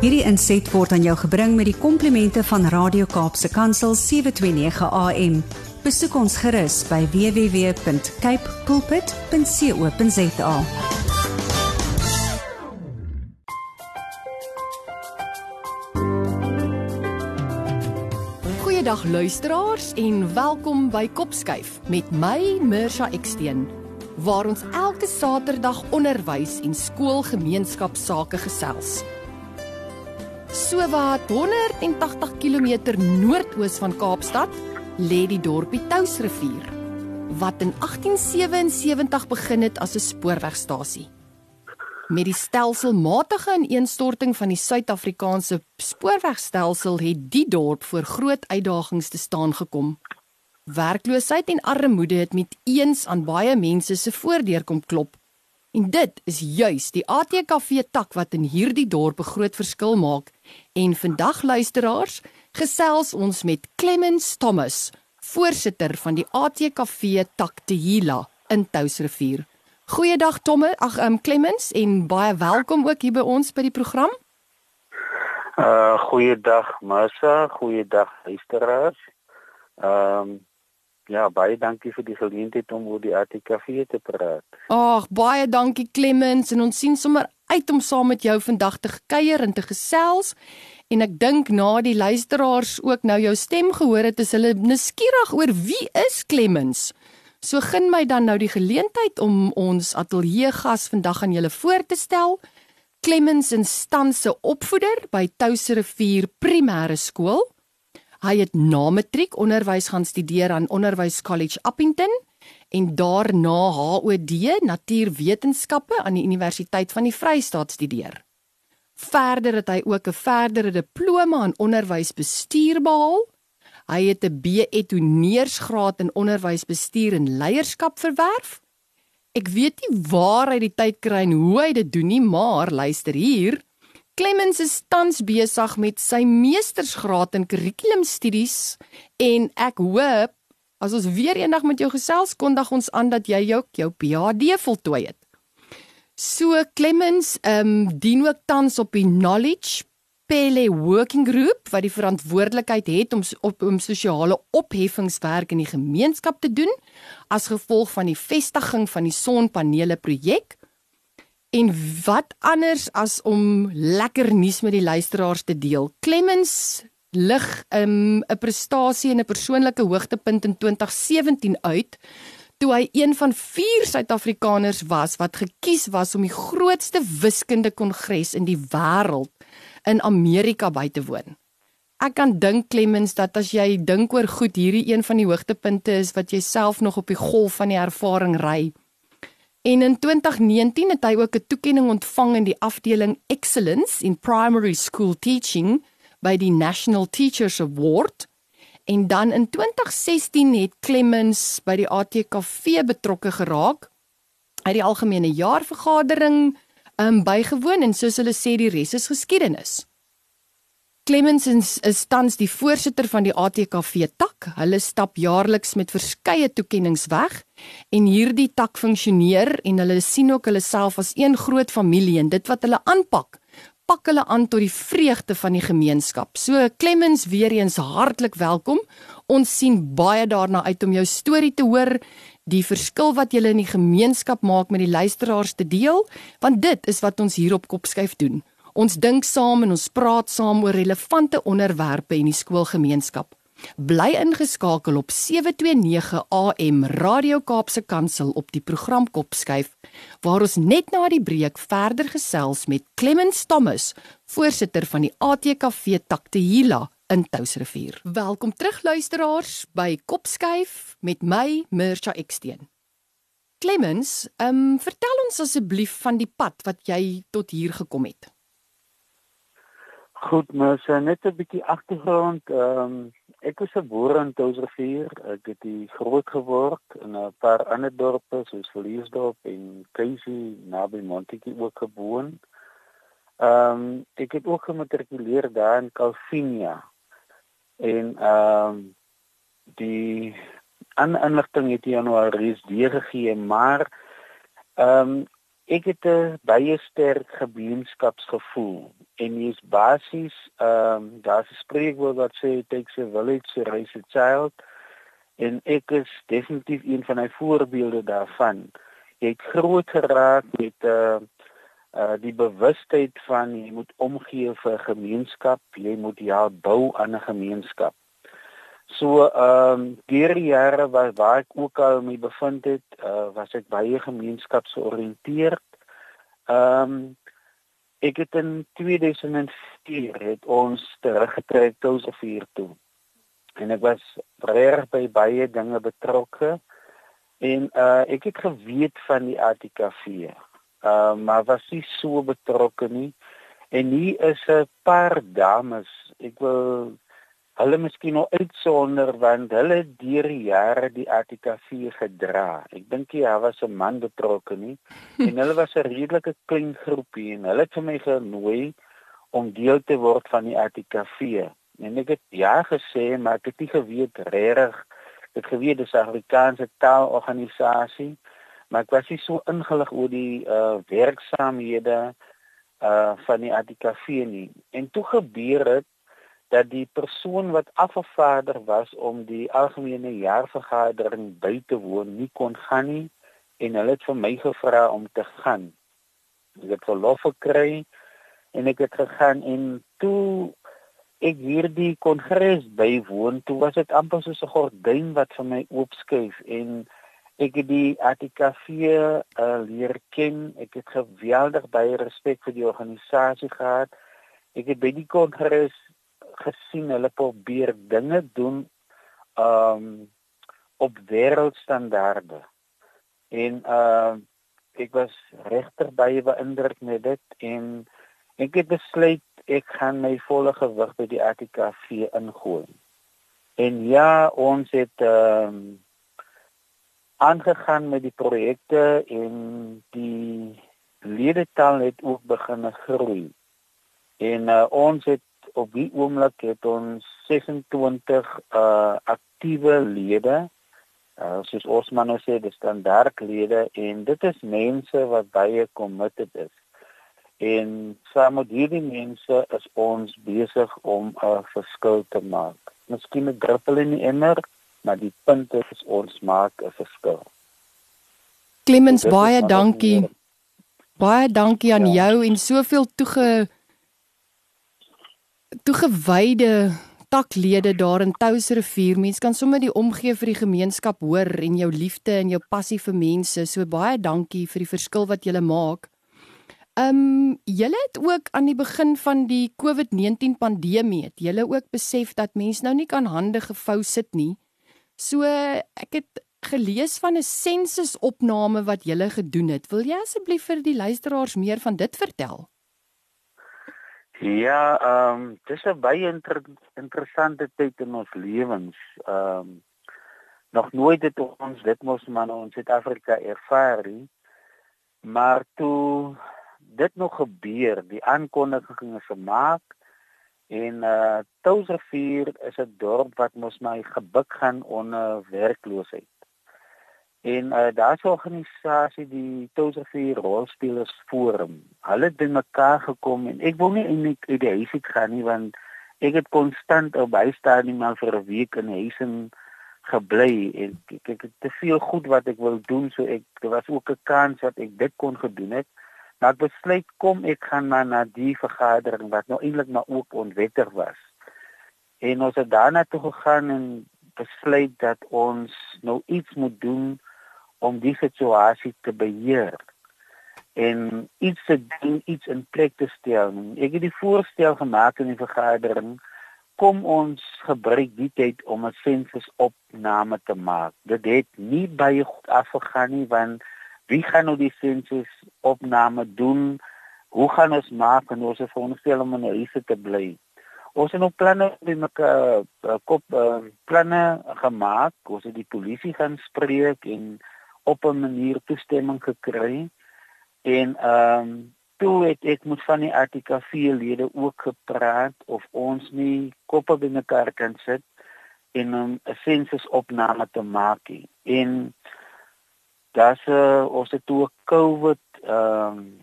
Hierdie inset word aan jou gebring met die komplimente van Radio Kaapse Kansel 729 AM. Besoek ons gerus by www.cape pulpit.co.za. Goeiedag luisteraars en welkom by Kopskuif met my Mirsha Eksteen waar ons elke Saterdag onderwys en skoolgemeenskapsake gesels. So wat 180 km noordoos van Kaapstad lê die dorpie Touwsrivier wat in 1877 begin het as 'n spoorwegstasie. Met die stelselmatige ineenstorting van die Suid-Afrikaanse spoorwegstelsel het die dorp voor groot uitdagings te staan gekom. Werkloosheid en armoede het met eens aan baie mense se voordeur kom klop. En dit is juis die ATKV tak wat in hierdie dorp 'n groot verskil maak. En vandag luisteraars, gesels ons met Clemens Thomas, voorsitter van die ATKV tak Tehila in Touwsrivier. Goeiedag Tomme, ag um, Clemens en baie welkom ook hier by ons by die program. Uh goeiedag Massa, goeiedag luisteraars. Ehm um, Ja, baie dankie vir die geleentheid om oor die ATKV te praat. Ag, baie dankie Clemens en ons sien sommer uit om saam met jou vandag te kuier en te gesels. En ek dink na die luisteraars ook nou jou stem gehoor het, is hulle nuuskierig oor wie is Clemens. So gun my dan nou die geleentheid om ons ateljee gas vandag aan julle voor te stel. Clemens in stand se opvoeder by Touwsrivier Primêre Skool. Hy het na matriek onderwys gaan studeer aan Onderwys College Appington en daarna HOD Natuurwetenskappe aan die Universiteit van die Vrystaat studeer. Verder het hy ook 'n verdere diploma aan onderwysbestuur behaal. Hy het 'n BE Honeursgraad in onderwysbestuur en leierskap verwerf. Ek weet nie waar hy die tyd kry en hoe hy dit doen nie, maar luister hier. Clemens is tans besig met sy meestersgraad in kurrikulumstudies en ek hoop as ons weer eendag met jou gesels kondig ons aan dat jy jou jou PhD voltooi het. So Clemens ehm um, dien ook tans op die Knowledge Pele Working Group wat die verantwoordelikheid het om op om sosiale opheffingswerk in die gemeenskap te doen as gevolg van die vestiging van die sonpanele projek En wat anders as om lekker nuus met die luisteraars te deel? Clemens lig ehm, 'n um, prestasie en 'n persoonlike hoogtepunt in 2017 uit toe hy een van vier Suid-Afrikaners was wat gekies was om die grootste wiskunde kongres in die wêreld in Amerika by te woon. Ek kan dink Clemens dat as jy dink oor goed hierdie een van die hoogtepunte is wat jy self nog op die golf van die ervaring ry. En in 2019 het hy ook 'n toekenning ontvang in die afdeling Excellence in Primary School Teaching by die National Teachers Award. En dan in 2016 het Clemens by die ATKV betrokke geraak. Het die algemene jaarvergadering um, bygewoon en soos hulle sê die res is geskiedenis. Clemens is tans die voorsitter van die ATKV tak. Hulle stap jaarliks met verskeie toekenninge weg en hierdie tak funksioneer en hulle sien ook hulle self as een groot familie en dit wat hulle aanpak, pak hulle aan tot die vreugde van die gemeenskap. So Clemens weer eens hartlik welkom. Ons sien baie daarna uit om jou storie te hoor, die verskil wat jy in die gemeenskap maak met die luisteraars te deel, want dit is wat ons hier op Kopskyf doen. Ons dink saam en ons praat saam oor relevante onderwerpe in die skoolgemeenskap. Bly ingeskakel op 729 AM Radio Kaapse Kansel op die program Kopskyf waar ons net na die breek verder gesels met Clemens Thomas, voorsitter van die ATKV Taktehila in Touwsrivier. Welkom terug luisteraars by Kopskyf met my Mirsha Eksteen. Clemens, ehm um, vertel ons asseblief van die pad wat jy tot hier gekom het. Goed, mens net 'n bietjie agtergrond. Ehm um, ek was gebore in Touwsrivier. Ek het hier groot geword in 'n paar ander dorpe soos Verliesdorp en Keisie naby Montetjie ook gewoon. Ehm um, ek het ook gematrikuleer daar in Calvinia. En ehm um, die aan inligting het Januarie is deur gegee, maar ehm um, ek het 'n baie sterk gemeenskapsgevoel en jy's basies ehm um, daar's 'n spreekwoord wat sê it takes a village to raise a child en ek is definitief een van die voorbeelde daarvan. Jy het groot geraak met 'n uh, eh, uh die bewustheid van jy moet omgee vir gemeenskap, jy moet ja bou aan 'n gemeenskap. So ehm um, deur die jare waar waar ek ook al mee bevind het, uh was ek baie gemeenskapsgeoriënteerd. Ehm um, ek het in 2004 het ons teruggetrek tot se vier toe. En ek was reg by baie dinge betrokke en uh ek het geweet van die ATKV uh, maar was nie so betrokke nie. En hier is 'n paar dames. Ek wil hulle miskien nog uitsonder want hulle deur die jare die ATKV gedra. Ek dink jy daar was 'n man betrokke nie en hulle was 'n redelike klein groepie en hulle het vir my genooi om deel te word van die ATKV. En ek het ja gesê, maar ek het nie geweet regtig dit geweet dis 'n Afrikaanse taalorganisasie maar ek was nie so ingelig oor die uh werksaamhede uh van die ATKV nie. En toe gebeur dit dat die persoon wat afgevaardig was om die algemene jaarvergadering by te woon, nie kon gaan nie en hulle het vir my gevra om te gaan. Ek het verlof gekry en ek het gegaan en toe ek hierdie kongres bywoon, toe was dit amper soos 'n gordyn wat vir my oopskuif en Ek het die ATKV uh, leer ken. Ek het geweldig baie respek vir die organisasie gehad. Ek het by die kongres gesien hulle probeer dinge doen um op wêreldstandaarde. En uh ek was regtig baie beïndruk met dit en ek het besluit ek gaan my volle gewig by die ATKV ingooi. En ja, ons het um aangegaan met die projekte en die ledetal het ook begin groei. En uh, ons het op die oomblik het ons 26 uh aktiewe lede. Uh soos Osman nou sê, dis standaardlede en dit is mense wat baie committed is. En saam met hierdie mense is ons besig om 'n verskil te maak. Miskien 'n druppel in die emmer, maar die punt is ons maak 'n verskil. Clemens baie dankie. Baie dankie aan ja. jou en soveel toege toegewyde taklede daar in Touwsrivier. Mense kan sommer die omgee vir die gemeenskap hoor en jou liefde en jou passie vir mense. So baie dankie vir die verskil wat jy maak. Ehm um, julle het ook aan die begin van die COVID-19 pandemie het julle ook besef dat mense nou nie kan hande gevou sit nie. So ek het gelees van 'n sensusopname wat jy gedoen het. Wil jy asseblief vir die luisteraars meer van dit vertel? Ja, ehm um, dis 'n baie inter interessante tyd in ons lewens. Ehm um, nog nooit het ons dit mos maar in Suid-Afrika ervaar nie. Maar toe dit nog gebeur, die aankondiging is gemaak En uh Touwsrivier is 'n dorp wat mos my gebuk gaan onder werkloosheid. En uh daar's 'n organisasie die Touwsrivier Rolspelers Forum. Hulle het bymekaar gekom en ek wil nie eintlik uit die huis uit gaan nie want ek het konstant op bystaan nie maar vir 'n week in huising gebly en ek, ek het te veel goed wat ek wil doen so ek daar was ook 'n kans dat ek dit kon gedoen het. Maar ek besluit kom ek gaan maar na die vergadering wat nou eintlik maar ook onwettig was. En ons het daarna toe gegaan en besluit dat ons nou iets moet doen om die situasie te beheer en iets te doen, iets in plek te stel. Ek het die voorstel gemaak in die vergadering kom ons gebruik die tyd om 'n sensusopname te maak. Dit het nie baie goed afgegaan nie want wie gaan nou die sensus opname doen? Hoe gaan ons maak en ons het veronderstel om in huise te bly? Ons het nou planne met mekaar uh, kop uh, planne gemaak. Ons het die polisie gaan spreek en op 'n manier toestemming gekry. En ehm um, toe het ek met van die ATKV lede ook gepraat of ons nie koppe bymekaar kan sit en 'n sensus opname te maak. En daar's uh, ons het toe COVID ehm um,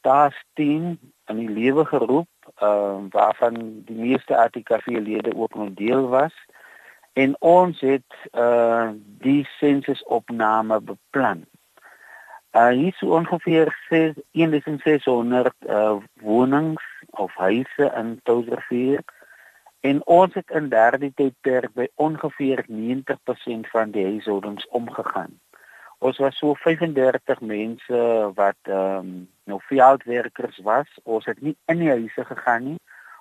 daar's 10 in die lewe geroep ehm um, waarvan die meeste ATKV-lede ook 'n deel was en ons het uh die sensusopname beplan. Uh hier is ongeveer 1600 uh wonings of huise in Touwsrivier en ons het in derde tydperk by ongeveer 90% van die huishoudings omgegaan. Ons was so 35 mense wat ehm um, nou veldwerkers was. Ons het nie in die huise gegaan nie.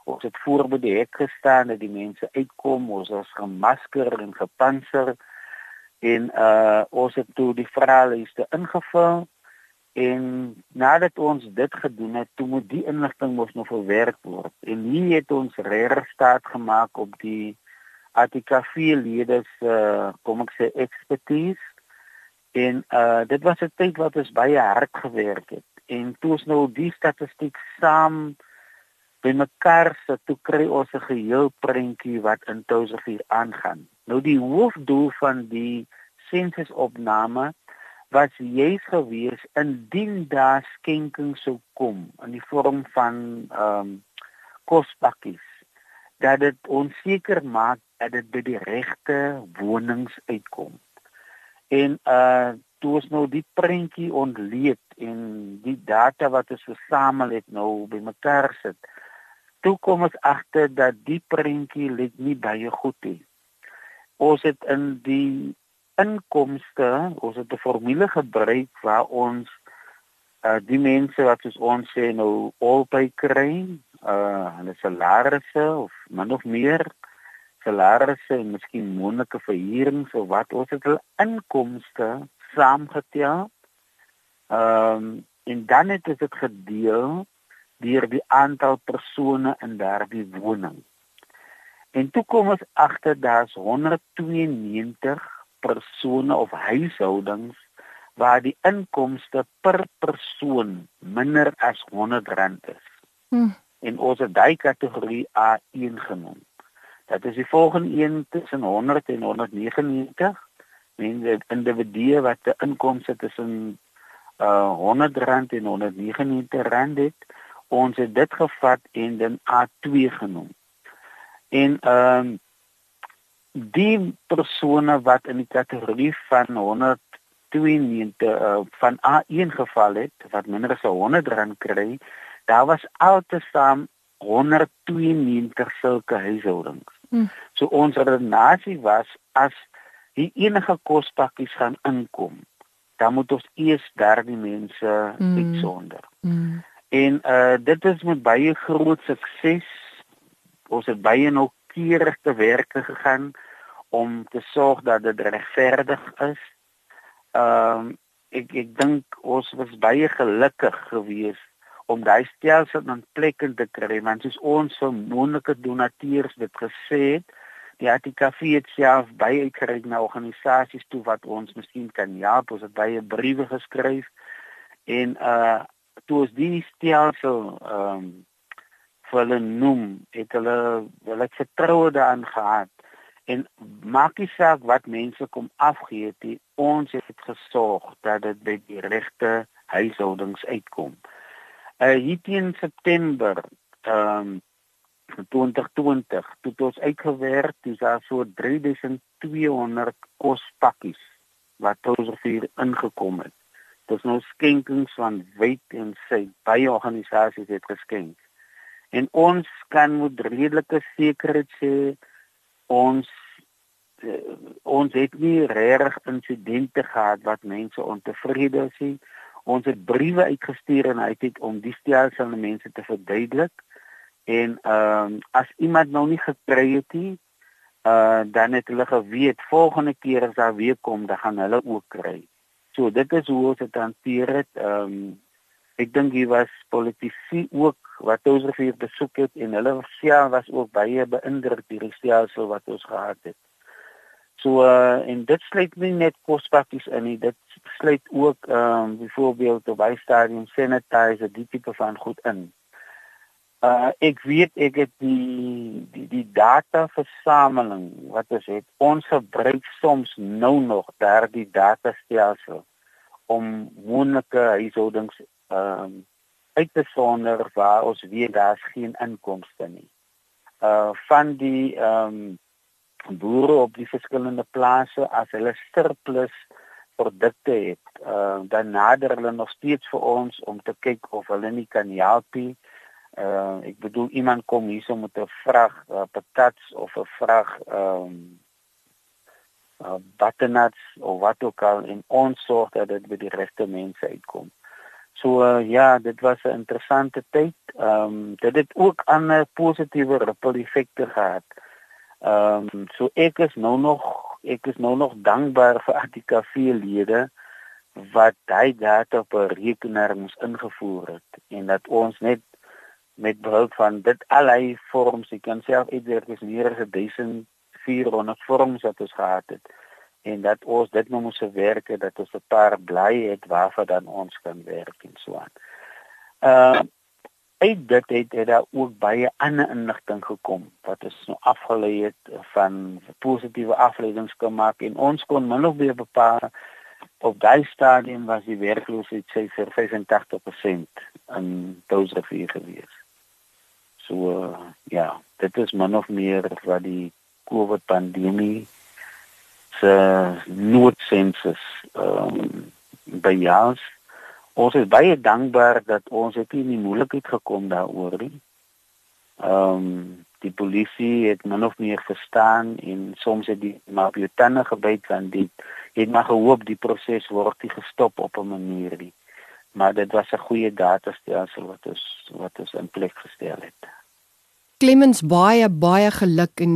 Ons het voor by die hek gestaan dat die mense uitkom. Ons was gemasker en gepantser en uh ons het toe die vraelyste ingevul en nadat ons dit gedoen het, toe moet die inligting mos nog verwerk word. En hier het ons regtig staat gemaak op die ATKV lede se uh, kom ek sê expertise En uh dit was 'n tyd wat ons baie hard gewerk het. En toe ons nou die statistiek saam bymekaar sit, toe kry ons 'n geheel prentjie wat in 2004 aangaan. Nou die hoofdoel van die sensusopname was juis gewees indien daar skenking sou kom in die vorm van ehm um, kospakkies dat dit ons seker maak dat dit by die regte wonings uitkom en uh toe ons nou die prentjie ontleed en die data wat ons versamel het nou bymekaar sit toe kom ons agter dat die prentjie lyk nie baie goed nie ons het in die inkomste ons het 'n formule gebruik waar ons uh die mense wat soos ons sê nou albei kry uh hulle salarisse of min of meer salarisse en miskien moontlike verhuurings of wat ons het hulle inkomste saamgetel. Ehm um, en dan het dit gedeel deur die aantal persone in daardie woning. En toe kom ons agter daar's 192 persone of huishoudings waar die inkomste per persoon minder as R100 is. Hmm. En ons het daai kategorie A1 genoem. Dat is die volgende een tussen 100 en 199. Mense individue wat 'n inkomste tussen uh 100 rand en 199 rand het, ons het dit gevat en dan A2 genoem. En ehm um, die persone wat in die kategorie van 192 uh, van A1 geval het, wat minder as 100 rand kry, daar was altesaam 192 sulke huishoudings. Hmm. So ons redenasie was as die enige kospakkies gaan inkom, dan moet ons eers daardie mense hmm. uitsonder. Hmm. En uh dit is met baie groot sukses. Ons het baie noukeurig te werk gegaan om te sorg dat dit regverdig is. Ehm uh, ek ek dink ons was baie gelukkig geweest om daai stelsel in plek te kry want soos ons so moontlike donateurs dit gesê het die ATKV het self baie uitgereik na organisasies toe wat ons miskien kan help ons het baie briewe geskryf en uh toe ons die stelsel ehm um, vir hulle noem het hulle wel ek vertroue daarin gehad en maak nie saak wat mense kom afgee het ons het gesorg dat dit by die regte huishoudings uitkom uh hier teen September ehm um, 2020 toe ons uitgewerk dis daar so 3200 kospakkies wat ons hier ingekom het. Dis nou skenkings van wyd en sy baie organisasies het geskenk. En ons kan met redelike sekerheid sê ons uh, ons het nie regtig insidente gehad wat mense ontevrede is nie ons het briewe uitgestuur en uit om die stelsel aan mense te verduidelik en ehm um, as iemand nou nie gekry het nie uh dan het hulle geweet volgende keer as daar weer kom dan gaan hulle ook kry. So dit is hoe ons dit hanteer het. Ehm um, ek dink hier was politici ook wat ons refier besoek het en hulle self was ook baie beïndruk deur die stelsel wat ons gehad het. So uh en dit sluit nie net kospakkies in nie, dit sluit ook ehm um, byvoorbeeld op by stadium sanitizer die tipe van goed in. Uh ek weet ek het die die die data versameling wat ons het. Ons gebruik soms nou nog daardie data stelsel om moontlike huishoudings ehm um, uit te sonder waar ons weet daar's geen inkomste nie. Uh van die ehm um, boere op die verskillende plase as hulle surplus produkte het, uh dan nader hulle nog steeds vir ons om te kyk of hulle nie kan help nie. Uh ek bedoel iemand kom hier so met 'n vrag uh, patats of 'n vrag ehm um, uh, butternuts of wat ook al en ons sorg dat dit by die regte mense uitkom. So uh, ja, dit was 'n interessante tyd. Ehm um, dit het ook 'n positiewe ripple effekte gehad. Ehm um, so ek is nou nog ek is nou nog dankbaar vir ATKV lede wat hy data op 'n rekenaar moes ingevoer het en dat ons net met behulp van dit allei vorms, ek kan self uitwerk is meer as 1400 vorms wat ons gehad het en dat ons dit nou moes werk dat ons 'n paar bly het waarvan dan ons kan werk en so aan. Uh, uit dit het, het daar ook baie ander inligting gekom wat ons nou afgelei het van positiewe afleidings kan maak en ons kon min of meer bepaal op daai stadium was die werkloosheid sê vir 85% in Touwsrivier gewees. So ja, dit is min of meer wat die COVID pandemie se noodsensus ehm um, by ons is baie dankbaar dat ons het nie in die moeilikheid gekom daaroor nie. Ehm um, die polisie het min of meer verstaan en soms het die maar baie tande gebyt want dit het maar gehoop die proses word nie gestop op 'n manier nie. Maar dit was 'n goeie datastelsel wat ons wat ons in plek gestel het. Clemens baie baie geluk en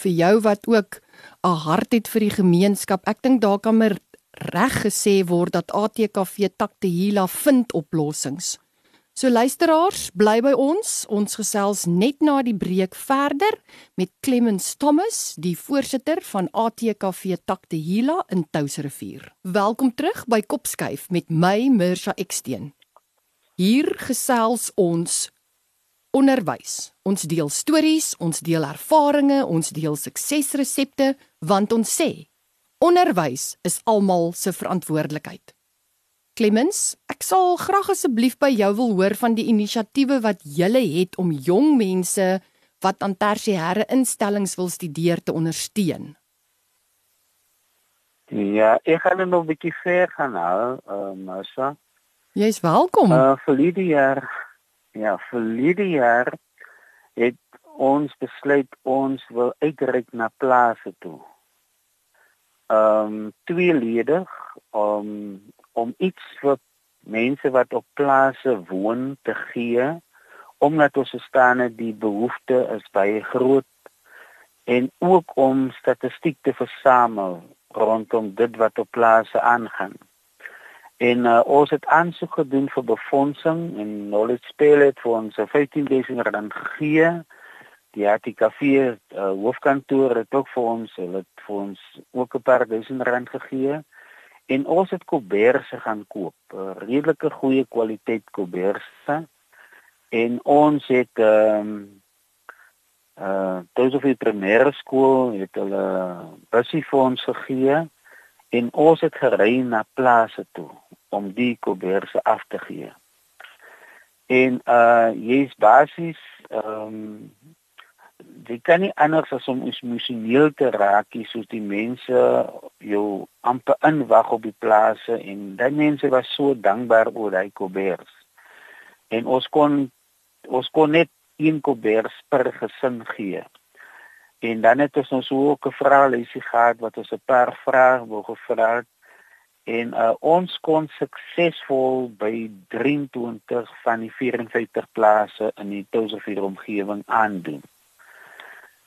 vir jou wat ook 'n hart het vir die gemeenskap. Ek dink daar kan maar reg gesê word dat ATKV Taktehila vind oplossings. So luisteraars, bly by ons. Ons gesels net na die breek verder met Clemens Thomas, die voorsitter van ATKV Taktehila in Touwsrivier. Welkom terug by Kopskuif met my Mirsha Eksteen. Hier gesels ons onderwys. Ons deel stories, ons deel ervarings, ons deel suksesresepte want ons sê Onderwys is almal se verantwoordelikheid. Clemens, ek sal graag asseblief by jou wil hoor van die inisiatiewe wat julle het om jong mense wat aan tersiêre instellings wil studeer te ondersteun. Ja, ek gaan nou 'n bietjie ver gaan uh, Marsa. Jy's welkom. Uh vir die jaar ja, die jaar het ons besluit ons wil uitreik na plase toe ehm um, tweeledig om om iets vir mense wat op plase woon te gee omdat ons verstaan dat die behoefte is baie groot en ook om statistiek te versamel rondom dit wat op plase aangaan. En uh, ons het aansoek gedoen vir befondsing en knowledge speel het vir ons 15000 rand gegee. Die ATKV uh, hoofkantoor het ook vir ons hulle het vir ons ook 'n paar duisend rand gegee. En ons het koberse gaan koop uh, redelike goeie kwaliteit koberse. En ons het ehm um, uh toe vir die primêre skool het hulle busie vir ons gegee. En ons het gery na plase toe om die koberse af te gee en uh jy's basies ehm um, jy kan nie anders as om emosioneel te raak nie soos die mense jou amper inwag op die plase en daai mense was so dankbaar oor daai kobers. En ons kon ons kon net een kobers per gesin gee. En dan het ons ons ook 'n vraelysie gehad wat ons 'n paar vrae wou gevra het en uh, ons kon suksesvol by 23 van die 54 plase in die Touwsrivier omgewing aandoen.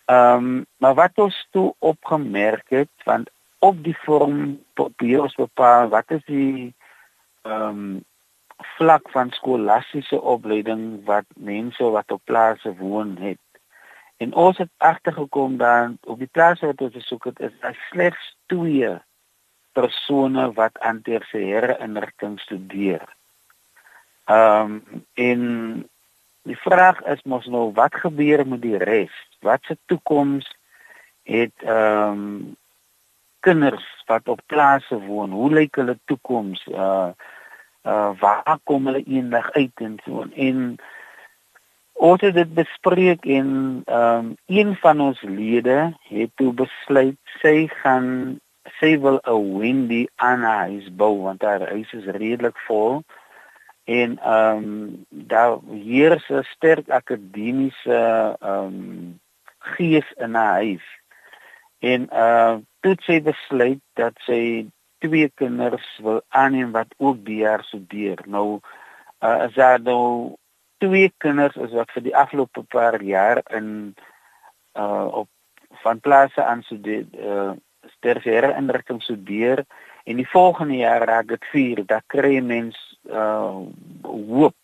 Ehm um, maar wat ons toe opgemerk het want op die vorm probeer ons bepaal wat is die ehm um, vlak van skolastiese opleiding wat mense wat op plase woon het. En ons het agtergekom dan op die plase wat ons gesoek het is daar slegs twee persone wat aan tersiêre inrigting studeer. Ehm um, en Die vraag is mos nou wat gebeur met die res? Wat se toekoms het ehm um, kinders wat op plase woon, hoe lyk hulle toekoms? Uh uh waar kom hulle eendag uit en so en ons het dit bespreek en ehm um, een van ons lede het toe besluit sy gaan sy wil 'n Wendy aan haar huis bou want haar huis is redelik vol. En ehm um, daar hier is 'n sterk akademiese ehm um, gees in haar huis. En uh toe sy besluit dat sy twee kinders wil aanneem wat ook die jaar studeer nou uh, as daar nou twee kinders is wat vir die afgelope paar jaar in uh op van plase aan studeer uh tersiêre inrigting studeer en die volgende jaar raak dit 4 dan kry mens uh hoop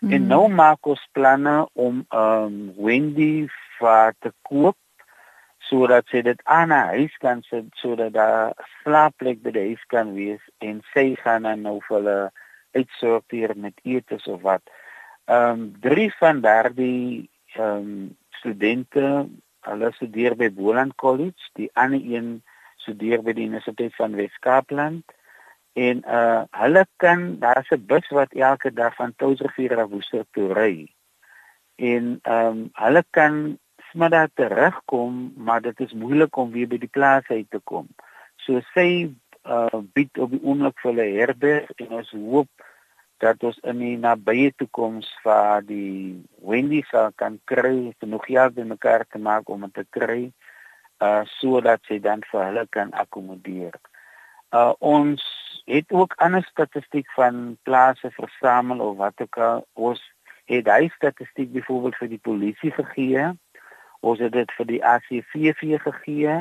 mm. en nou maak ons planne om um Wendy vir te koop sodat sy dit aan haar huis kan sit sodat daar slaapplek by die huis kan wees en sy gaan dan nou vir hulle uitsorteer met etes of wat. Ehm um, drie van daardie ehm um, studente, hulle studeer by Boland College, die ander een studeer by die Universiteit van Wes-Kaapland en uh hulle kan daar's 'n bus wat elke dag van Touwsrivier af Woester toe ry. En ehm um, hulle kan smiddag terugkom, maar dit is moeilik om weer by die plaas uit te kom. So sê uh bied op die oomblik vir hulle herberg en ons hoop dat ons in die nabye toekoms vir die Wendy sal kan kry, genoeg geld bymekaar te maak om dit te kry uh sodat sy dan vir hulle kan akkommodeer. Uh ons het ook ander statistiek van plase versamel of wat ook al ons het hy statistiek byvoorbeeld vir die polisie gegee. Ons het dit vir die ACVV gegee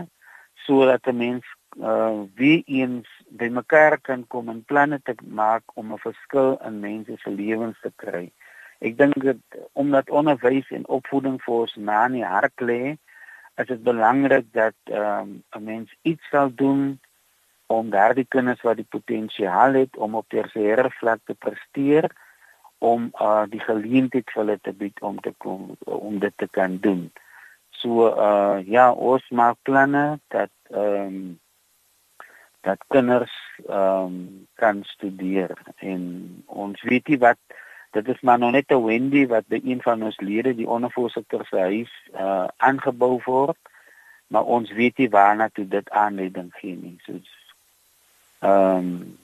sodat 'n mens uh wie eens bymekaar kan kom en planne te maak om 'n verskil in mense se lewens te kry. Ek dink dat omdat onderwys en opvoeding vir ons na in die hart lê, is dit belangrik dat ehm um, 'n mens iets sal doen om daardie kinders wat die potensiaal het om op tersiêre vlak te presteer om uh die geleentheid vir hulle te bied om te kom om dit te kan doen. So uh ja, ons maak planne dat ehm um, dat kinders ehm um, kan studeer en ons weet nie wat dit is maar nog net 'n Wendy wat by een van ons lede die ondervoorsitter se huis uh aangebou word maar ons weet nie waarna toe dit aanleiding gee nie. So ehm um,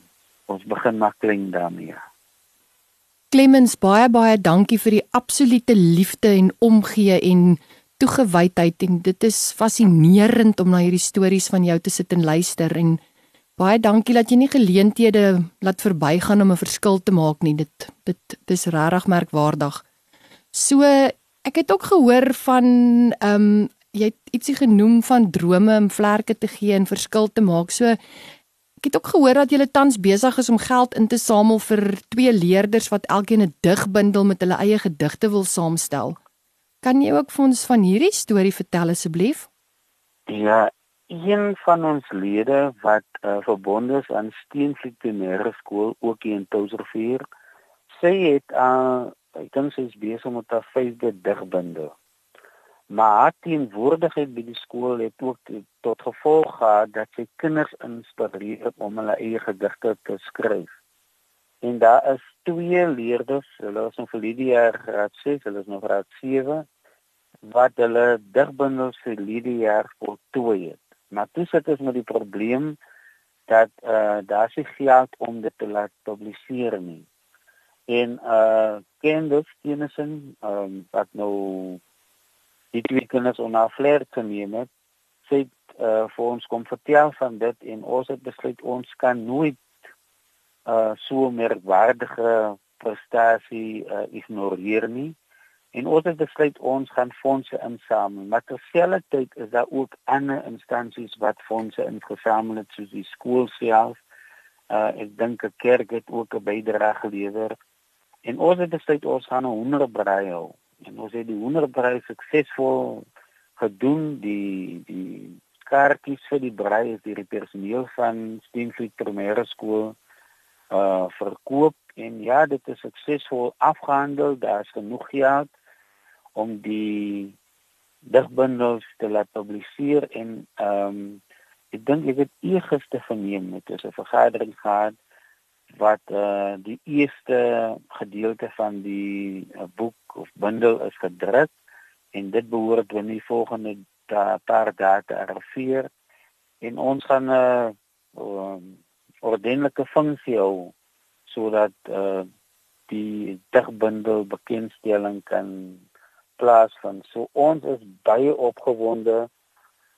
ons begin maar klein daarmee. Clemens baie baie dankie vir die absolute liefde en omgee en toegewydheid en dit is fascinerend om na hierdie stories van jou te sit en luister en Baie dankie dat jy nie geleenthede laat verbygaan om 'n verskil te maak nie. Dit dit dis regtig merkwaardig. So ek het ook gehoor van ehm um, jy het ietsie genoem van drome om vlerke te gee en verskil te maak. So ek het ook gehoor dat jy tans besig is om geld in te samel vir twee leerders wat elkeen 'n digbundel met hulle eie gedigte wil saamstel. Kan jy ook vir ons van hierdie storie vertel asseblief? Ja, een van ons lede wat uh, verbonde is aan Steenvliet Primêre Skool ook hier in Touwsrivier sê het uh, ek dink sy is besig met haar vyfde digbinde. Maar teenwoordigheid by die skool het ook tot gevolg gehad dat sy kinders inspireer om hulle eie gedigte te skryf. En daar is twee leerders hulle is nog vir die jaar graad 6 hulle is nog graad 7 wat hulle digbundels vir die jaar voltooi het Maar toe sit ons met die probleem dat eh uh, daar se geld om dit te laat publiseer nie. En eh uh, Kendall Stevenson, ehm um, wat nou die twee kinders op na flair te neem het, sê eh uh, vir ons kom vertel van dit en ons het besluit ons kan nooit eh uh, so merkwaardige prestasie eh uh, ignoreer nie. En ons het besluit ons gaan fondse insamel, maar terselfdertyd is daar ook ander instansies wat fondse ingesamel het soos die skool self. Uh ek dink 'n kerk het ook 'n bydrae gelewer. En ons het besluit ons gaan 'n honderbraai hou. En ons het die honderbraai suksesvol gedoen. Die die kaartjies vir die braai is deur die personeel van Steenfried Primêre Skool uh verkoop en ja, dit is suksesvol afgehandel. Daar's genoeg geld om die digbundels te laat publiseer en ehm um, ek dink ek het eergister verneem met 'n vergadering gehad wat uh die eerste gedeelte van die uh, boek of bundel is gedruk en dit behoort binne die volgende da, paar dae te arriveer. En ons gaan 'n uh, um, ordentlike funksie hou sodat uh die digbundel bekendstelling kan plaasvind. So ons is baie opgewonde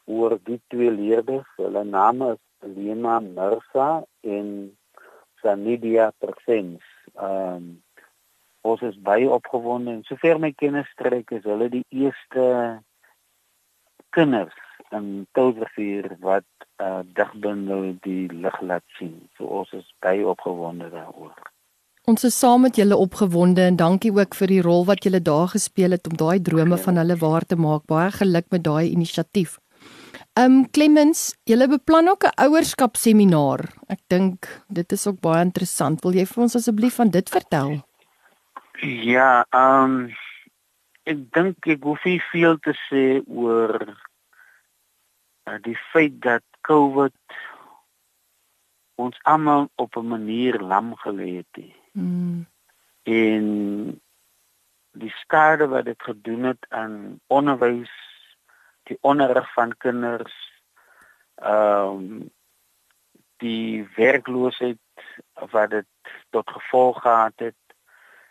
oor die twee leerders. Hulle name is Lena Mirza en Sanidia Persens. Ehm um, ons is baie opgewonde en sover my kennis strek is hulle die eerste kinders in Touwrivier wat uh, digbundel die lig laat sien. So ons is baie opgewonde daaroor. Ons is saam met julle opgewonde en dankie ook vir die rol wat julle daar gespeel het om daai drome van hulle waar te maak. Baie geluk met daai inisiatief. Um Clemens, julle beplan ook 'n ouerskapseminar. Ek dink dit is ook baie interessant. Wil jy vir ons asseblief van dit vertel? Ja, um ek dink ek hoef nie veel te sê oor uh, die feit dat COVID ons almal op 'n manier lam gelê het. Mm. En die skade wat dit gedoen het aan onderwys, die onderrig van kinders, ehm um, die werkloosheid wat dit tot gevolg gehad het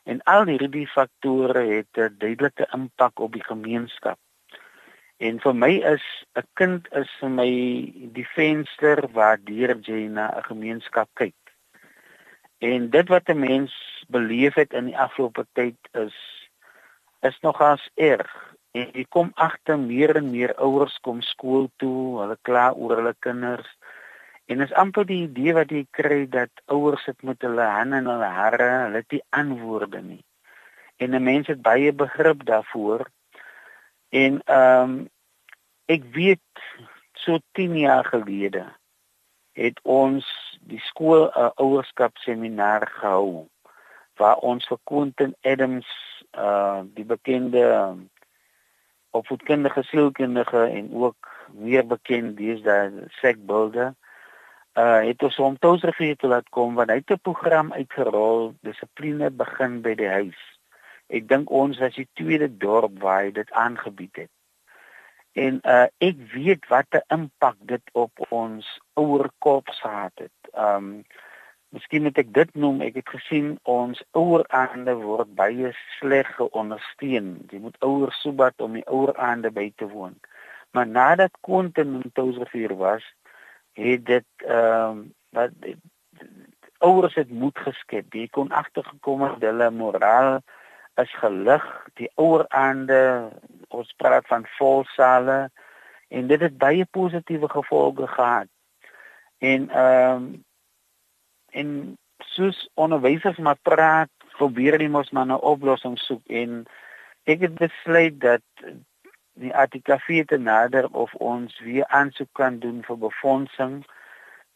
en al hierdie faktore het 'n duidelike impak op die gemeenskap. En vir my is 'n kind is vir my die venster waar deur jy na 'n gemeenskap kyk. En dit wat 'n mens beleef het in die afgelope tyd is is nogals erg. En jy kom agter meer en meer ouers kom skool toe, hulle kla oor hulle kinders. En is amper die idee wat jy kry dat ouers sit met hulle hande in hulle hare, hulle het nie antwoorde nie. En 'n mens het baie begrip daarvoor. En ehm um, ek weet so 10 jaar gelede het ons die skool 'n uh, ouerskap seminar gehou waar ons vir Quentin Adams uh die bekende um, opvoedkundige sielkundige en ook meer bekend daar Sek Bulder uh het ons hom toe laat kom want hy het 'n program uitgerol dissipline begin by die huis. Ek dink ons was die tweede dorp waar hy dit aangebied het. En uh ek weet wat 'n impak dit op ons ouer kop gehad het. Um miskien moet ek dit noem, ek het gesien ons ouer aande word baie sleg geondersteun. Jy moet ouer sobat om die ouer aande by te woon. Maar nadat Quentin in Touwsrivier was, het dit um wat ouers het moed geskep. Jy kon agtergekom het hulle moraal is gelig. Die ouer aande ons praat van volsale en dit het baie positiewe gevolge gehad. En ehm um, en soos onderwysers maar praat probeer hulle mos maar 'n oplossing soek en ek het besluit dat die ATKV te nader of ons weer aansoek kan doen vir befondsing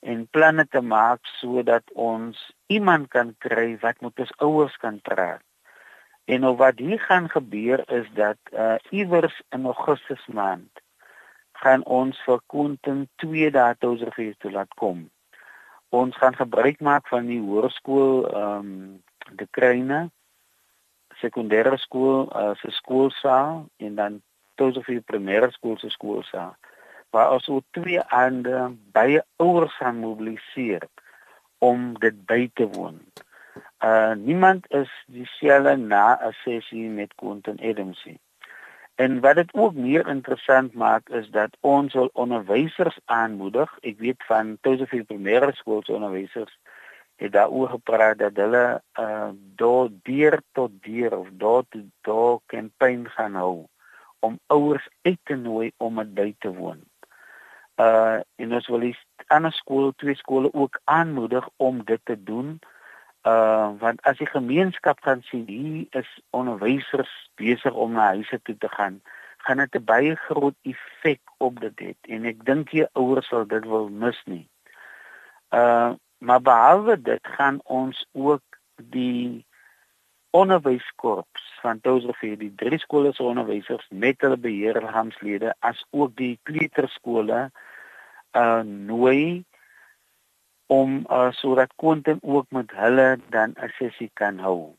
en planne te maak sodat ons iemand kan kry wat met ons ouers kan praat En nou wat hier gaan gebeur is dat uh iewers in Augustus maand gaan ons vir Quentin 2 dae toesrivier toe laat kom. Ons gaan gebruik maak van die hoërskool ehm um, de Kruine sekondêre skool uh, se skoolsaal en dan toesrivier primêre skool se skoolsaal waar ons oor twee aande baie ouers gaan mobiliseer om dit by te woon. Uh niemand is dieselfde na 'n sessie met Quentin Adams nie. En wat dit ook meer interessant maak is dat ons wil onderwysers aanmoedig. Ek weet van Tosefield Primêre Skool se onderwysers het daaroor gepraat dat hulle uh deur deur tot deur of deur tot deur kampanje gaan hou om ouers uit te nooi om dit by te woon. Uh en ons wil die ander skole, twee skole ook aanmoedig om dit te doen uh want as die gemeenskap gaan sien hier is onderwysers besig om na huise toe te gaan gaan dit 'n baie groot effek op dit hê en ek dink die ouers sal dit wil mis nie. Uh maar behalwe dit gaan ons ook die onderwyskorps van Touwsrivier die drie skole se onderwysers met hulle beheerliggaamslede as ook die kleuterskole uh nooi om uh, sodat Quentin ook met hulle dan 'n sessie kan hou.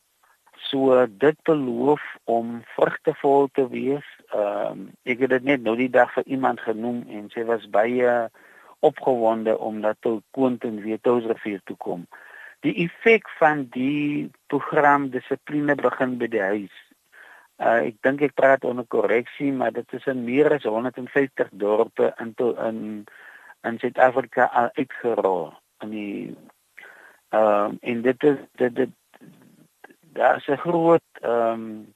So dit beloof om vrugtevol te wees. Ehm um, ek het dit net nou die dag vir iemand genoem en sy was baie opgewonde omdat toe Quentin weer Touwsrivier toe kom. Die effek van die program dissipline begin by die huis. Uh, ek dink ek praat onder korreksie, maar dit is in meer as 150 dorpe in to, in in Suid-Afrika uitgerol in die ehm um, en dit is dit dit daar is 'n groot ehm um,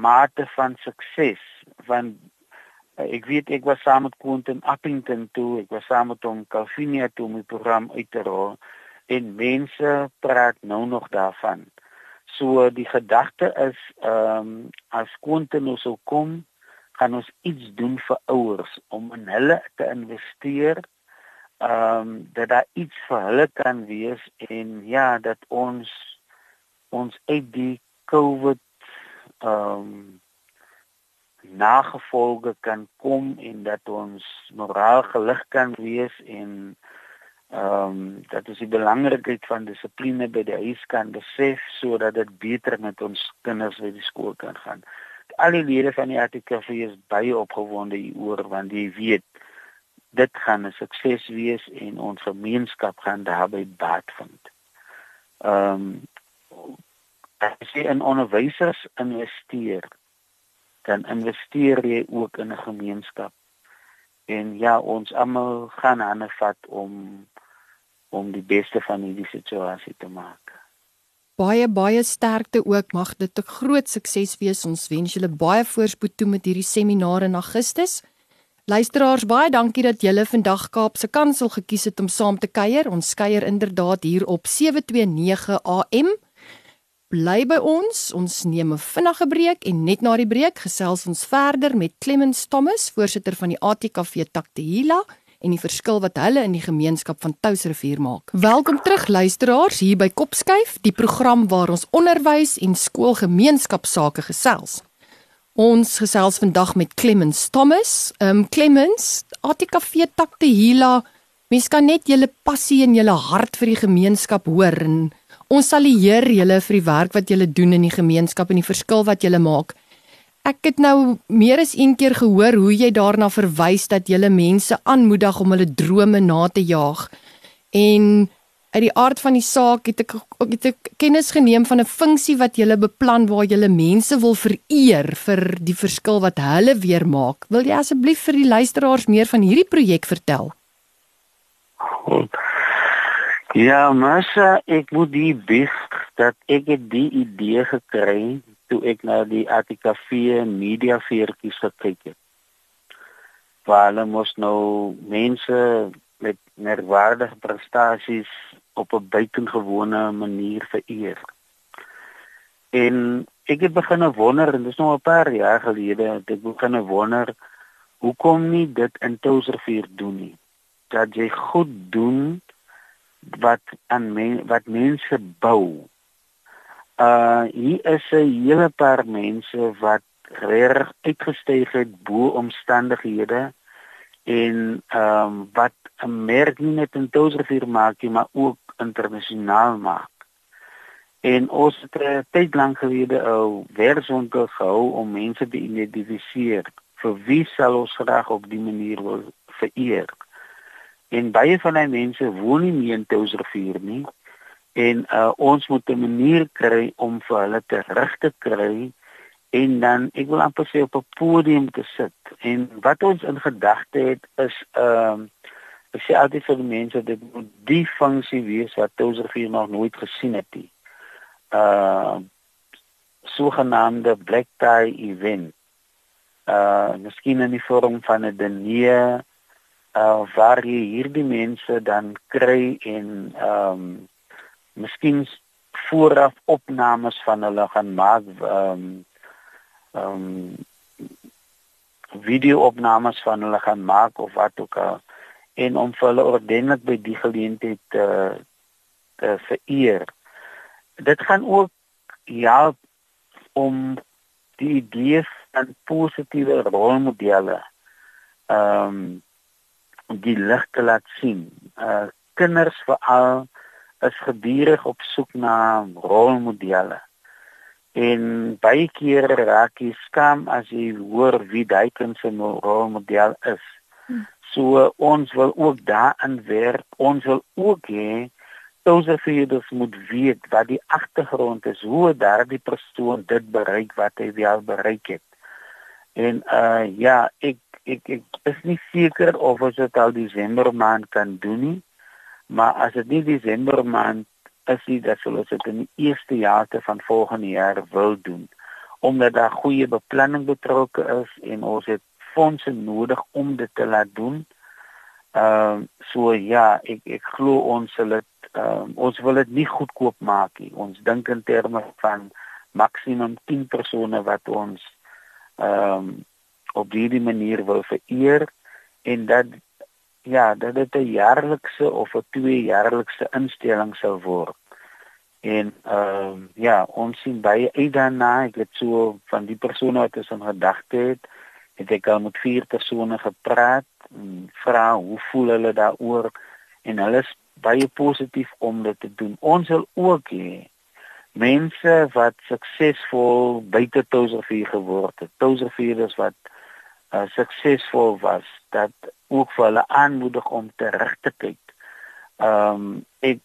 mate van sukses van uh, ek weet ek was saam met Quentin Appington toe ek was saam met hom Calvinia toe om die program uit te rol en mense praat nou nog daarvan. So die gedagte is ehm um, as Quentin nou sou kom gaan ons iets doen vir ouers om in hulle te investeer ehm um, dat daar iets vir hulle kan wees en ja dat ons ons uit die COVID ehm um, nagevolge kan kom en dat ons moraal gelig kan wees en ehm um, dat ons die belangrikheid van dissipline by die huis kan besef sodat dit beter met ons kinders by die skool kan gaan. Al die lede van die ATKV is baie opgewonde hieroor want jy weet dit gaan 'n sukses wees en ons gemeenskap gaan daarby baat vind. Ehm um, as jy in onderwysers investeer, dan investeer jy ook in 'n gemeenskap. En ja, ons almal gaan aan vat om om die beste van hierdie situasie te maak. Baie baie sterkte ook mag dit 'n groot sukses wees. Ons wens julle baie voorspoed toe met hierdie seminar in Augustus. Luisteraars, baie dankie dat julle vandag Kaapse Kansel gekies het om saam te kuier. Ons kuier inderdaad hier op 729 AM. Bly by ons. Ons neem 'n vinnige breek en net na die breek gesels ons verder met Clemens Thomas, voorsitter van die ATKV Taktehila en die verskil wat hulle in die gemeenskap van Touwsrivier maak. Welkom terug luisteraars hier by Kopskuif, die program waar ons onderwys en skoolgemeenskapsake gesels. Ons gesels vandag met Clemens Thomas. Ehm um, Clemens, ATKV Taktehila. Mens kan net julle passie en julle hart vir die gemeenskap hoor en ons sal eer julle vir die werk wat julle doen in die gemeenskap en die verskil wat julle maak. Ek het nou meer as een keer gehoor hoe jy daarna verwys dat julle mense aanmoedig om hulle drome na te jaag. En uit die aard van die saak het ek het ek kennis geneem van 'n funksie wat jy beplan waar jy mense wil vereer vir die verskil wat hulle weer maak. Wil jy asseblief vir die luisteraars meer van hierdie projek vertel? Ja, massa, ek moet die bis dat ek die idee gekry toe ek na die ATKV media veertjies gekyk het. Waar hulle mos nou mense met merkwaardige prestasies op 'n buitengewone manier vereer. En ek het begin wonder en dis nou 'n paar jaar gelede het ek begin wonder hoekom nie dit in Touwsrivier doen nie. Dat jy goed doen wat aan men, wat mense bou. Uh hier is 'n hele paar mense wat reg uitgestyg het bo omstandighede en ehm um, wat 'n merk nie net in Touwsrivier maak nie, maar ook internasionaal maak. En ons het 'n tyd lank gelede 'n werkswinkel gehou om mense te identifiseer vir wie sal ons graag op die manier wil vereer. En baie van die mense woon nie meer in Touwsrivier nie en uh, ons moet 'n manier kry om vir hulle terug te kry en dan ek wil amper sê op 'n podium te sit. En wat ons in gedagte het is ehm uh, ek sê altyd vir die mense dit moet die funksie wees wat Touwsrivier nog nooit gesien het nie. Uh sogenaamde black tie event. Uh miskien in die vorm van 'n diner uh waar jy hierdie mense dan kry en ehm um, miskien vooraf opnames van hulle gaan maak ehm um, ehm um, video-opnames van hulle gaan maak of wat ook al en om vir hulle ordentlik by die geleentheid te te vereer. Dit gaan ook help om die idee van positiewe rolmodelle ehm um, die lig te laat sien. Uh kinders veral is gedurig op soek na rolmodelle. En baie kere raak jy skaam as jy hoor wie daai kind se rolmodel is. Hmm. So ons wil ook daarin werk. Ons wil ook hê Tozer Feeders moet weet wat die agtergrond is, hoe daardie persoon dit bereik wat hy wel bereik het. En uh ja, ek ek ek is nie seker of ons dit al Desember maand kan doen nie. Maar as dit nie Desember maand is nie, dan sal ons dit in die eerste jaarte van volgende jaar wil doen omdat daar goeie beplanning betrokke is en ons het fondse nodig om dit te laat doen. Ehm uh, so ja, ek ek glo ons sal dit ehm uh, ons wil dit nie goedkoop maak nie. Ons dink in terme van maksimum 10 persone wat ons ehm um, op hierdie manier wil vereer en dat ja, dat dit 'n jaarlikse of 'n tweejaarlikse instelling sal word. En ehm uh, ja, ons sien baie uit daarna. Ek het so van die persone wat ons in gedagte het, het ek al met vier persone gepraat en vra hoe voel hulle daaroor en hulle is baie positief om dit te doen. Ons wil ook hê mense wat suksesvol buite Touservier geword het. Touservier is wat uh, suksesvol was dat ook vir hulle aanmoedig om terug te kyk. Ehm um, ek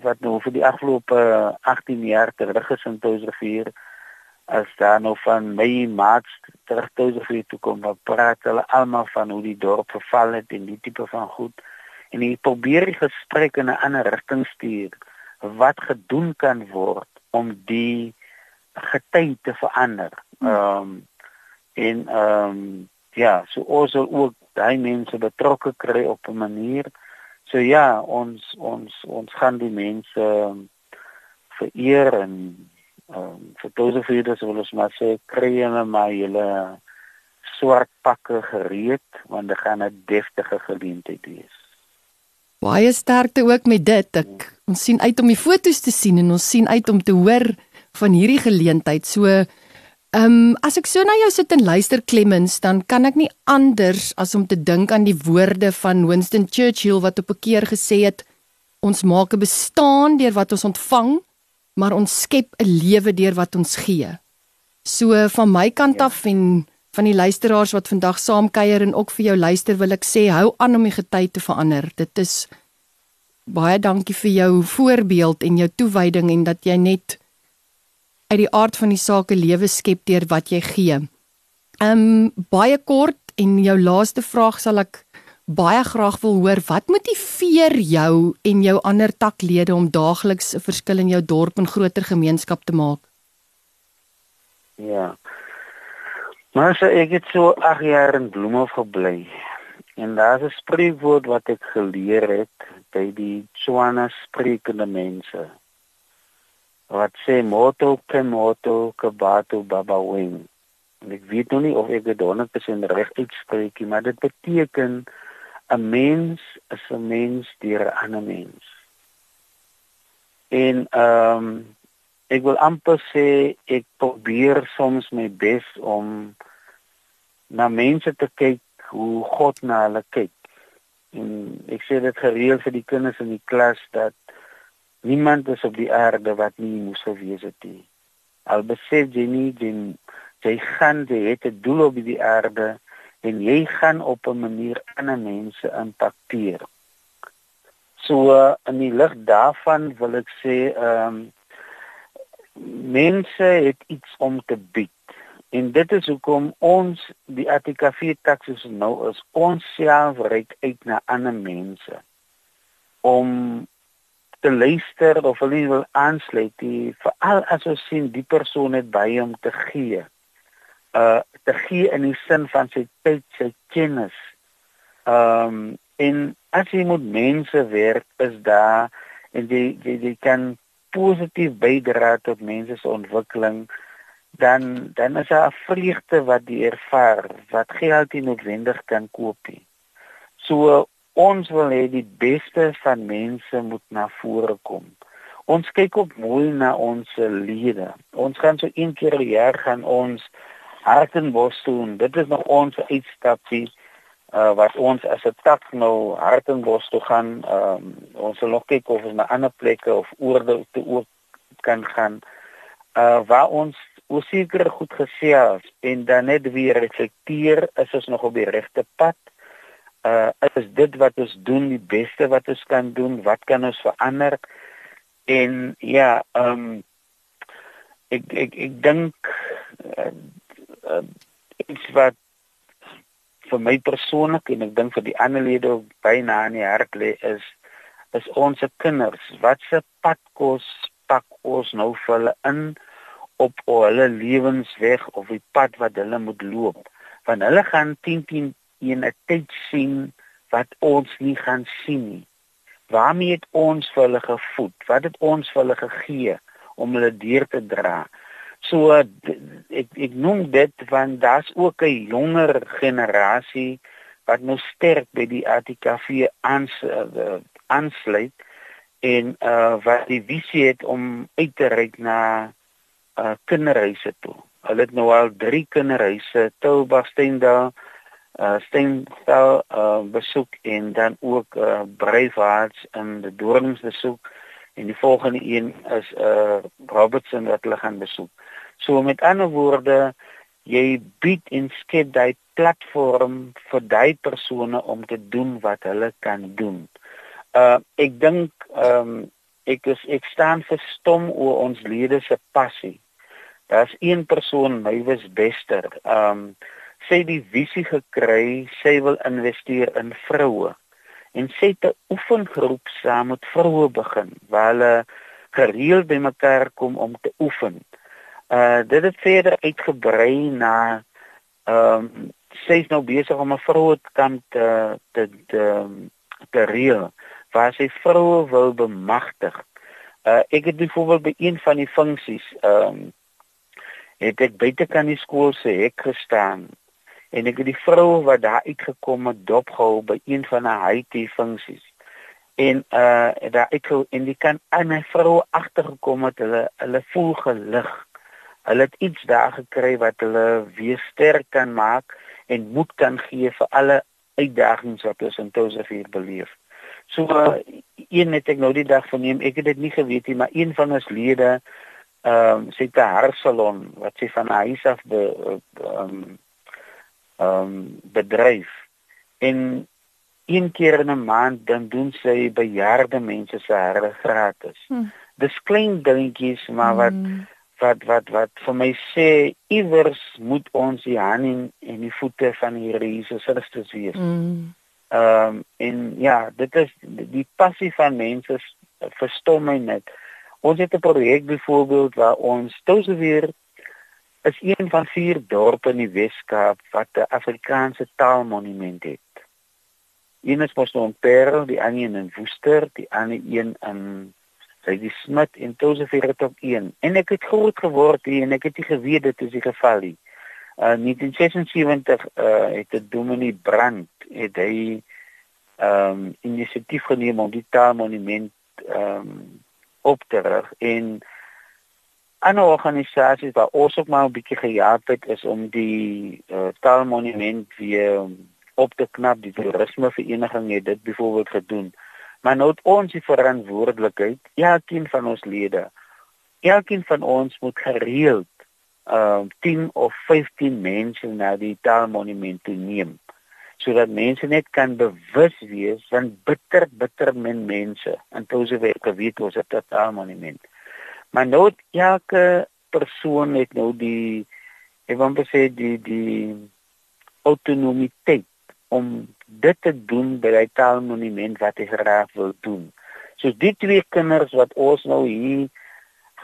wat nou vir die afgelope 18 jaar terug is in Touwsrivier as daar nou van my maat terug Touwsrivier toe kom, dan praat hulle almal van hoe die dorp verval het en die tipe van goed en ek probeer die gesprek in 'n ander rigting stuur wat gedoen kan word om die gety te verander. Ehm um, en ehm um, ja, so ons wil ook daai mense betrokke kry op 'n manier. So ja, ons ons ons gaan die mense vereer en um, vir dose vir dit wil ons maar sê kry hulle maar julle swart pakke gereed want dit gaan 'n deftige geleentheid wees. Baie sterkte ook met dit. Ek ons sien uit om die fotos te sien en ons sien uit om te hoor van hierdie geleentheid. So Ehm um, as ek so na jou sit en luister Clemens, dan kan ek nie anders as om te dink aan die woorde van Winston Churchill wat op 'n keer gesê het: Ons maak 'n bestaan deur wat ons ontvang, maar ons skep 'n lewe deur wat ons gee. So van my kant ja. af en van die luisteraars wat vandag saam kuier en ook vir jou luister, wil ek sê hou aan om die gety te verander. Dit is baie dankie vir jou voorbeeld en jou toewyding en dat jy net uit die aard van die saak 'n lewe skep deur wat jy gee. Um baie kort en jou laaste vraag sal ek baie graag wil hoor. Wat motiveer jou en jou ander taklede om daagliks 'n verskil in jou dorp en groter gemeenskap te maak? Ja. Maar so ek het so 8 jaar in Bloemhof gebly. En daar's 'n spreekwoord wat ek geleer het by die Tswana sprekende mense wat sê moto ke moto ke bato baba wing. En ek weet nog nie of ek dit 100% reg uitspreek nie, maar dit beteken 'n mens is 'n mens deur 'n ander mens. En ehm um, ek wil amper sê ek probeer soms my bes om na mense te kyk hoe God na hulle kyk. En ek sê dit gereeld vir die kinders in die klas dat Niemand is op die aarde wat nie moes gewees het nie. Al besef jy nie jy, jy gaan jy het 'n doel op die aarde en jy gaan op 'n manier ander mense impakteer. So in die lig daarvan wil ek sê ehm um, mense het iets om te bied. En dit is hoekom ons die ATKV taksis nou is ons self reik uit na ander mense om te luister of hulle wil aansluit veral as ons sien die persoon het by hom te gee uh te gee in die sin van sy tyd sy kennis um en as jy met mense werk is daar en jy jy, jy kan positief bydra tot mense se ontwikkeling dan dan is daar 'n vreugde wat jy ervaar wat geld nie noodwendig kan koop nie so ons wil hê die beste van mense moet na vore kom. Ons kyk op mooi na ons lede. Ons gaan so een keer per jaar gaan ons Hartenbos doen. Dit is nog ons uitstapie uh wat ons as 'n tak nou Hartenbos toe gaan. Ehm um, ons sal nog kyk of ons na ander plekke of oorde te ook kan gaan. Uh waar ons oor seker goed gesels en dan net weer reflekteer is ons nog op die regte pad. Uh is dit wat ons doen die beste wat ons kan doen? Wat kan ons verander? En ja, ehm um, ek ek ek dink uh, iets wat vir my persoonlik en ek dink vir die ander lede byna in die hart lê is is ons kinders. Wat se pad kos pak ons nou vir hulle in op hulle lewensweg of die pad wat hulle moet loop. Want hulle gaan 10 10 in 'n tyd sien wat ons nie gaan sien nie. Waarmee het ons vir hulle gevoed? Wat het ons vir hulle gegee om hulle deur te dra So ek ek noem dit want daar's ook 'n jonger generasie wat nou sterk by die ATKV aans uh, aansluit en uh wat die visie het om uit te reik na uh kinderhuise toe. Hulle het nou al 3 kinderhuise, Tilbag, Steendal, uh Steendal uh besoek en dan ook uh Breivaarts in die Dorings besoek en die volgende een is uh Robertson wat hulle gaan besoek. So met ander woorde, jy bied en skep daai platform vir daai persone om te doen wat hulle kan doen. Uh ek dink ehm um, ek is ek staan verstom oor ons lede se passie. Daar's een persoon, Mywes Bester, ehm um, sê die visie gekry, sy wil investeer in vroue en sê 'n oefengroep saam met vroue begin waar hulle gereeld bymekaar kom om te oefen. Uh dit het verder uitgebrei na ehm um, sy is nou besig om 'n vroue kamp te te te, te reël waar sy vroue wil bemagtig. Uh ek het byvoorbeeld by een van die funksies ehm um, het ek buite kan die skool se hek gestaan en ek het die vroue wat daar uitgekom het dopgehou by een van haar IT funksies. En uh daar ek en die kan aan my vrou agtergekom het hulle hulle voel gelig Hulle het iets daar gekry wat hulle weer sterk kan maak en moed kan gee vir alle uitdagings wat ons in Tosevier beleef. So uh, een het ek nou die dag verneem, ek het dit nie geweet nie, maar een van ons lede ehm um, sê te haarsalon wat sy van huis af be ehm um, bedryf en een keer in 'n maand dan doen sy bejaarde mense se hare gratis. Hmm. Dis klein dingetjies maar wat hmm wat wat wat vir my sê iewers moet ons die hande en die voete van die Here Jesus Christus wees. Mm. Ehm um, en ja, dit is die passie van mense verstom my net. Ons het 'n projek byvoorbeeld waar ons Touseweer is een van vier dorpe in die Weskaap wat 'n Afrikaanse taalmonument het. Een is Mosselbaai, die ander in Woester, die ander een in sy die smit en Tosevier het op 1 en ek het groot geword hier en ek het nie geweet dit is die geval nie. Uh 1976 uh het die Dominee Brand het hy um, inisiatief geneem om die taalmonument um, op te rig en ander organisasies wat ons ook maar 'n bietjie gehelp het is om die uh, taalmonument weer op te knap die toerisme vereniging het dit byvoorbeeld gedoen. Maar nou het ons die verantwoordelikheid, elkeen van ons lede. Elkeen van ons moet gereeld uh 10 of 15 mense na die taalmonument toe neem sodat mense net kan bewus wees van bitter bitter min mense en toese weet geweet ons dat taalmonument. Maar nou elke persoon het nou die ek wil sê die die autonomiteit om dit te doen by die taalmonument wat hy graag wil doen. So die twee kinders wat ons nou hier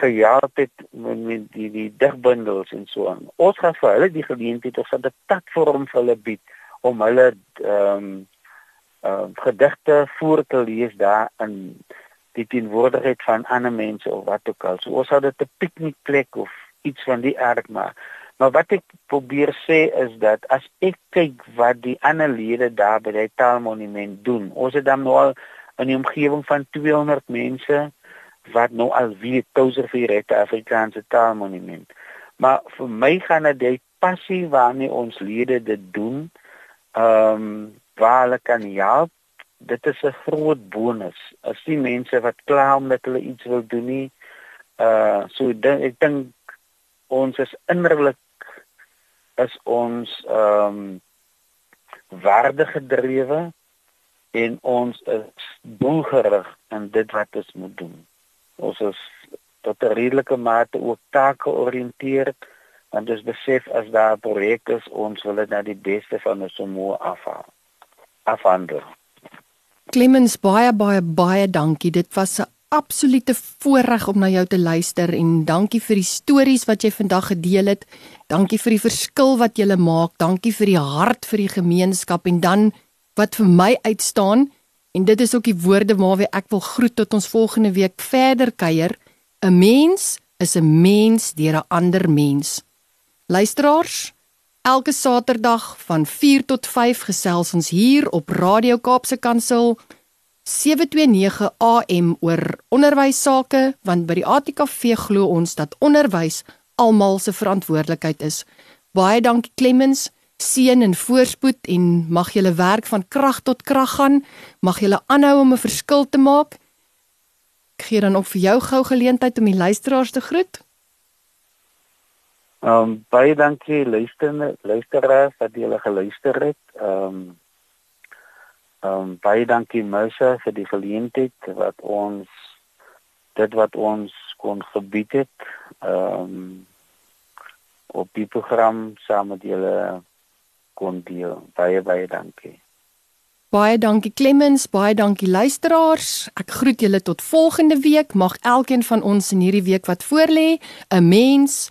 gejaag het met, die die digbundels en so aan. Ons gaan vir hulle die geleentheid of 'n platform vir hulle bied om hulle ehm um, uh, gedigte voor te lees daar in die teenwoordigheid van ander mense of wat ook al. So ons sal dit 'n piknikplek of iets van die aard maak. Maar wat ek probeer sê is dat as ek kyk wat die ander lede daar by die taalmonument doen, ons het dan nou al die omgewing van 200 mense wat nou al weet touser vir die Afrikaanse taalmonument. Maar vir my gaan dit die passie waarmee ons lede dit doen, ehm um, waar hulle kan help. Dit is 'n groot bonus. As die mense wat kla omdat hulle iets wil doen nie, uh so dan ek dink ons is innerlik is ons ehm um, waarde gedrewe en ons is doelgerig in dit wat ons moet doen. Ons is tot 'n redelike mate ook take georiënteerd want ons besef as daar 'n projek is, ons wil dit na die beste van ons vermoë afhaal. Afhandel. Clemens baie baie baie dankie. Dit was 'n absolute voorreg om na jou te luister en dankie vir die stories wat jy vandag gedeel het. Dankie vir die verskil wat jy maak. Dankie vir die hart vir die gemeenskap en dan wat vir my uitstaan en dit is ook die woorde waarmee ek wil groet tot ons volgende week verder kuier. 'n Mens is 'n mens deur 'n ander mens. Luisteraars, elke Saterdag van 4 tot 5 gesels ons hier op Radio Kaapse Kansel 729 AM oor onderwys sake want by die ATKV glo ons dat onderwys almal se verantwoordelikheid is. Baie dankie Clemens seën en voorspoed en mag julle werk van krag tot krag gaan. Mag julle aanhou om 'n verskil te maak. Ek gee dan ook vir jou gou geleentheid om die luisteraars te groet. Ehm um, baie dankie luisterne luisteraars dat julle geluister het. Ehm um, ehm um, baie dankie Musa vir die geleentheid wat ons dit wat ons kon gebied het. Ehm um, op die program saam met julle kon deel. Baie baie dankie. Baie dankie Clemens, baie dankie luisteraars. Ek groet julle tot volgende week. Mag elkeen van ons in hierdie week wat voorlê, 'n mens